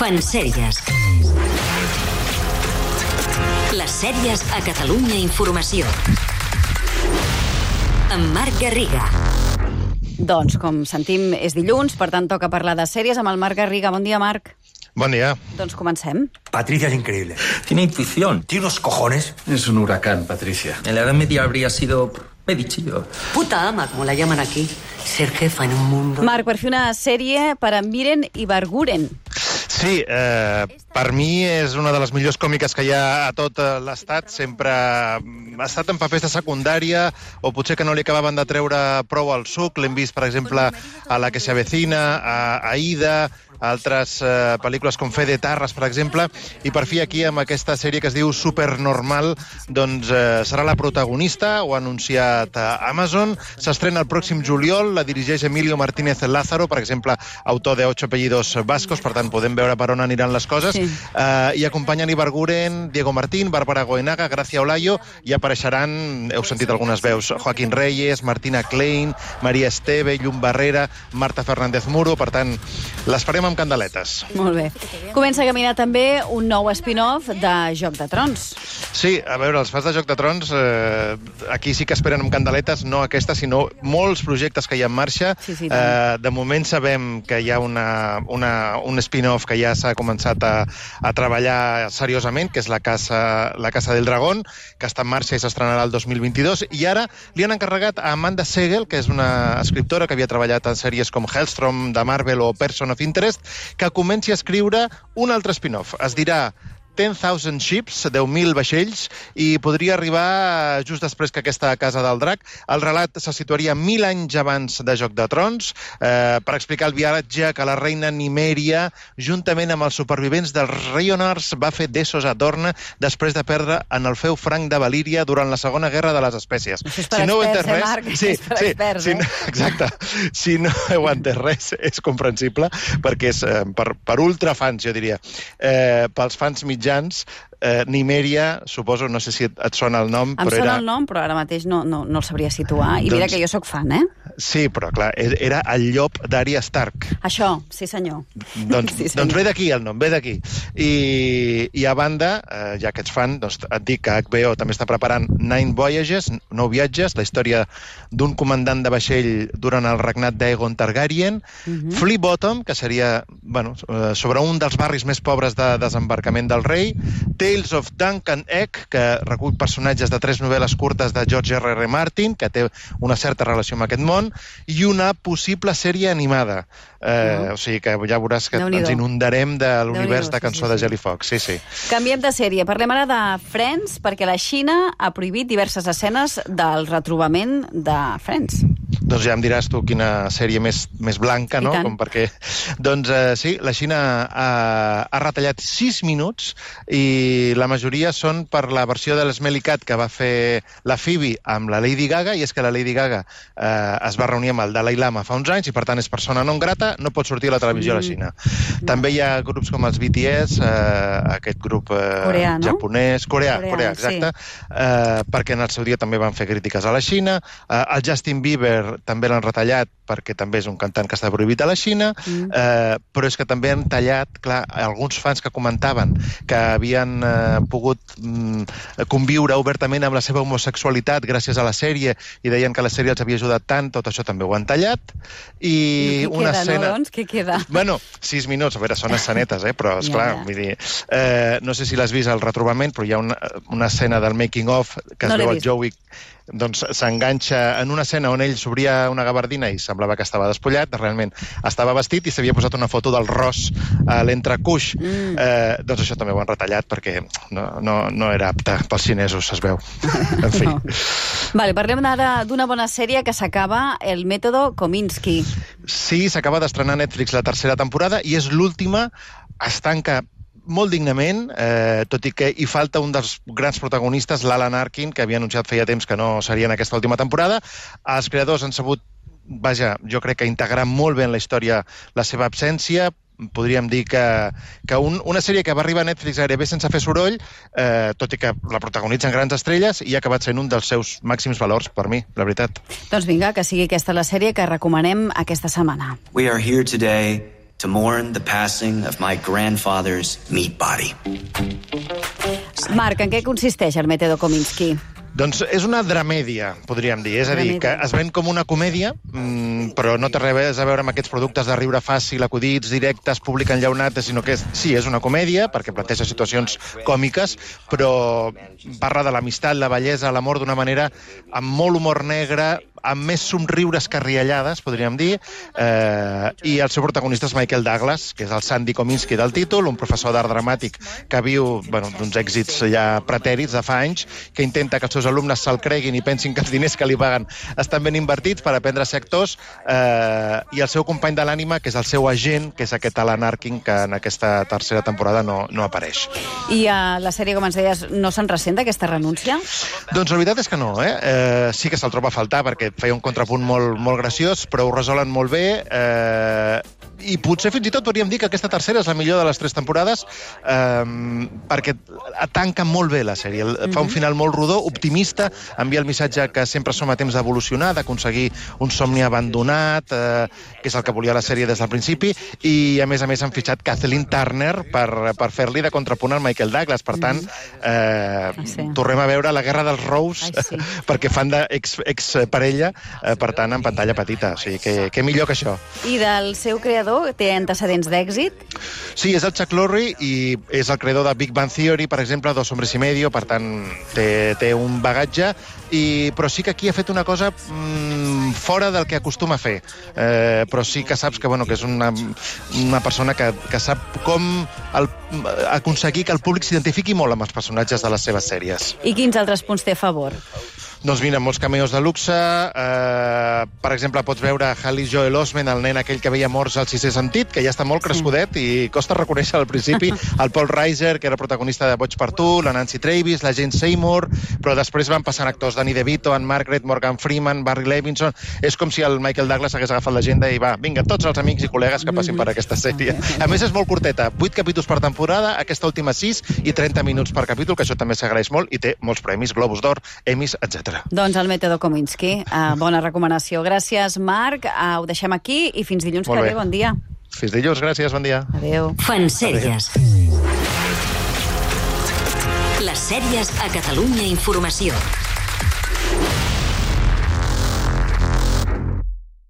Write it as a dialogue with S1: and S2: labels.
S1: Fan sèries. Les sèries a Catalunya Informació. Amb Marc Garriga.
S2: Doncs, com sentim, és dilluns, per tant toca parlar de sèries amb el Marc Garriga. Bon dia, Marc.
S3: Bon dia.
S2: Doncs comencem.
S4: Patricia es increíble.
S5: Tiene intuición.
S4: Tiene unos cojones.
S6: Es un huracán, Patricia.
S5: En la Edad Media habría sido Medichillo.
S7: Puta ama, como la llaman aquí. Ser jefa en un mundo.
S2: Marc, per fer una sèrie per en Miren i Barguren.
S3: Sí, eh, per mi és una de les millors còmiques que hi ha a tot eh, l'estat. Sempre ha estat en papers de secundària o potser que no li acabaven de treure prou al suc. L'hem vist, per exemple, a La que se avecina, a a altres eh, pel·lícules com Fe de Tarres, per exemple, i per fi aquí amb aquesta sèrie que es diu Supernormal, doncs eh, serà la protagonista, ho ha anunciat a Amazon, s'estrena el pròxim juliol, la dirigeix Emilio Martínez Lázaro, per exemple, autor de Ocho apellidos vascos, per tant podem veure per on aniran les coses,
S2: Sí.
S3: eh, i acompanyen Ibarguren, Diego Martín, Bàrbara Goenaga, Gracia Olayo, i apareixeran, heu sentit algunes veus, Joaquín Reyes, Martina Klein, Maria Esteve, Llum Barrera, Marta Fernández Muro, per tant, l'esperem amb candeletes.
S2: Molt bé. Comença a caminar també un nou spin-off de Joc de Trons.
S3: Sí, a veure, els fans de Joc de Trons eh, aquí sí que esperen amb candeletes, no aquesta, sinó molts projectes que hi ha en marxa.
S2: Sí, sí,
S3: eh, de moment sabem que hi ha una, una, un spin-off que ja s'ha començat a, a treballar seriosament, que és la Casa, la Casa del Dragón, que està en marxa i s'estrenarà el 2022, i ara li han encarregat a Amanda Segel, que és una escriptora que havia treballat en sèries com Hellstrom, de Marvel o Person of Interest, que comenci a escriure un altre spin-off. Es dirà 10,000 ships, 10.000 vaixells, i podria arribar just després que aquesta Casa del Drac. El relat se situaria mil anys abans de Joc de Trons eh, per explicar el viatge que la reina Nimèria, juntament amb els supervivents dels Rayonars, va fer d'Essos a Dorna després de perdre en el feu franc de Valíria durant la Segona Guerra de les Espècies.
S2: Això és per
S3: heu
S2: experts,
S3: entès
S2: eh, Marc?
S3: sí,
S2: És per
S3: sí,
S2: experts,
S3: si
S2: eh?
S3: no, exacte. Si no heu entès res, és comprensible, perquè és eh, per, per ultrafans, jo diria. Eh, pels fans mitjans, eh, Nimèria, suposo, no sé si et, et sona el nom,
S2: Em
S3: però
S2: sona
S3: era...
S2: el nom, però ara mateix no, no, no el sabria situar. I mira
S3: Doncs-
S2: que jo sóc fan, eh?
S3: Sí, però clar, e- era el llop d'Arya Stark.
S2: Això, sí senyor.
S3: Doncs,
S2: Sí, senyor.
S3: doncs ve d'aquí el nom, ve d'aquí. I, I a banda, eh, ja que ets fan, doncs et dic que HBO també està preparant Nine Voyages, nou viatges, la història d'un comandant de vaixell durant el regnat d'Aegon Targaryen,
S2: Mhm.
S3: Flea Bottom, que seria bueno, eh, sobre un dels barris més pobres de desembarcament del rei, Tales of Duncan Egg, que recull personatges de tres novel·les curtes de George R. R. Martin, que té una certa relació amb aquest món, i una possible sèrie animada. Eh,
S2: Ah.
S3: O sigui que ja veuràs que ens inundarem de l'univers de
S2: sí,
S3: Cançó
S2: sí,
S3: de
S2: sí.
S3: Jelly Fox. Sí, sí.
S2: Canviem de sèrie. Parlem ara de Friends, perquè la Xina ha prohibit diverses escenes del retrobament de Friends.
S3: Doncs ja em diràs tu quina sèrie més, més blanca, no? Com perquè... Doncs eh, sí, la Xina ha, ha retallat 6 minuts i la majoria són per la versió de l'Smelly Cat que va fer la Phoebe amb la Lady Gaga i és que la Lady Gaga eh, es va reunir amb el Dalai Lama fa uns anys i per tant és persona non grata, no pot sortir a la televisió a la
S2: Mm.
S3: Xina. També hi ha grups com els BTS, eh, aquest grup eh,
S2: Coreà, no?
S3: japonès, coreà,
S2: Coreà,
S3: coreà,
S2: sí.
S3: exacte, eh, perquè en el seu dia també van fer crítiques a la Xina. Eh, el Justin Bieber també l'han retallat perquè també és un cantant que està prohibit a la Xina,
S2: Mm.
S3: eh, però és que també han tallat, clar, alguns fans que comentaven que havien eh, pogut mm, conviure obertament amb la seva homosexualitat gràcies a la sèrie i deien que la sèrie els havia ajudat tant, tot això també ho han tallat. I,
S2: què
S3: una
S2: queda,
S3: escena...
S2: no, doncs? Què queda?
S3: Bueno, sis minuts, a veure, són escenetes, eh? però, esclar,
S2: Ja, ja.
S3: vull dir... Eh, no sé si l'has vist al retrobament, però hi ha una, una escena del making-of que es
S2: No l'he
S3: veu el. Joey doncs s'enganxa en una escena on ell s'obria una gabardina i semblava que estava despullat, realment estava vestit i s'havia posat una foto del ros a l'entrecuix.
S2: Mm.
S3: Eh, doncs això també ho han retallat perquè no, no, no era apte pels xinesos, es veu. En fi.
S2: No. Vale, parlem ara d'una bona sèrie que s'acaba, El mètode Kominsky.
S3: Sí, s'acaba d'estrenar a Netflix la tercera temporada i és l'última, es tanca molt dignament, eh, tot i que hi falta un dels grans protagonistes, l'Alan Arkin, que havia anunciat feia temps que no seria en aquesta última temporada. Els creadors han sabut, vaja, jo crec que integrar molt bé en la història la seva absència, podríem dir que, que un, una sèrie que va arribar a Netflix gairebé sense fer soroll, eh, tot i que la protagonitzen grans estrelles, i ha acabat sent un dels seus màxims valors, per mi, la veritat.
S2: Doncs vinga, que sigui aquesta la sèrie que recomanem aquesta setmana.
S8: We are here today
S6: to mourn the passing of my grandfather's meat body.
S2: Marc, en què consisteix el mètode Kominsky?
S3: Doncs és una dramèdia, podríem dir. És a dir, que es ven com una comèdia, mm, però no té res a veure amb aquests productes de riure fàcil, acudits, directes, públic enllaunat, sinó que és, sí, és una comèdia, perquè planteja situacions còmiques, però parla de l'amistat, la bellesa, l'amor d'una manera amb molt humor negre, amb més somriures que riallades, podríem dir, eh, i el seu protagonista és Michael Douglas, que és el Sandy Kominsky del títol, un professor d'art dramàtic que viu bueno, d'uns èxits ja pretèrits de fa anys, que intenta que els seus alumnes se'l creguin i pensin que els diners que li paguen estan ben invertits per aprendre a ser actors, eh, i el seu company de l'ànima, que és el seu agent, que és aquest Alan Arkin, que en aquesta tercera temporada no, no apareix.
S2: I a la sèrie, com ens deies, no se'n ressent d'aquesta renúncia?
S3: Doncs la veritat és que no, eh? eh sí que se'l troba a faltar perquè feia un contrapunt molt, molt graciós, però ho resolen molt bé. Eh, i potser fins i tot podríem dir que aquesta tercera és la millor de les tres temporades eh, perquè tanca molt bé la sèrie. Mm -hmm. Fa un final molt rodó, optimista, envia el missatge que sempre som a temps d'evolucionar, d'aconseguir un somni abandonat, eh, que és el que volia la sèrie des del principi, i a més a més han fitxat Kathleen Turner per, per fer-li de contrapunt al Michael Douglas. Per tant, eh,
S2: Ah, sí.
S3: tornem a veure la guerra dels Rous
S2: Ai, sí.
S3: perquè fan d'ex ex parella, eh, per tant, en pantalla petita. O sigui, que, que millor que això.
S2: I del seu creador té antecedents d'èxit?
S3: Sí, és el Chuck Lorre i és el creador de Big Bang Theory, per exemple, Dos hombres y medio, per tant, té, té un bagatge, i, però sí que aquí ha fet una cosa mm, fora del que acostuma a fer. Eh, però sí que saps que, bueno, que és una, una persona que, que sap com el, aconseguir que el públic s'identifiqui molt amb els personatges de les seves sèries.
S2: I quins altres punts té a favor?
S3: Doncs mira, molts cameos de luxe. Eh, per exemple, pots veure Haley Joel Osment, el nen aquell que veia morts al sisè sentit, que ja està molt crescudet i costa reconèixer al principi el Paul Reiser, que era protagonista de Boig per tu, la Nancy Travis, la Jane Seymour, però després van passant actors Danny DeVito, Anne Margaret, Morgan Freeman, Barry Levinson... És com si el Michael Douglas hagués agafat l'agenda i va, vinga, tots els amics i col·legues que passin per aquesta sèrie. A més, és molt curteta, 8 capítols per temporada, aquesta última 6 i 30 minuts per capítol, que això també s'agraeix molt, i té molts premis, Globus d'Or, Emmys, etc.
S2: Doncs el mètode Kominsky. Uh, bona recomanació. Gràcies, Marc. Uh, ho deixem aquí i fins dilluns
S3: Molt
S2: que
S3: bé.
S2: ve. Bon dia.
S3: Fins dilluns, gràcies, bon dia.
S2: Adéu.
S1: Fan sèries. Les sèries a Catalunya Informació.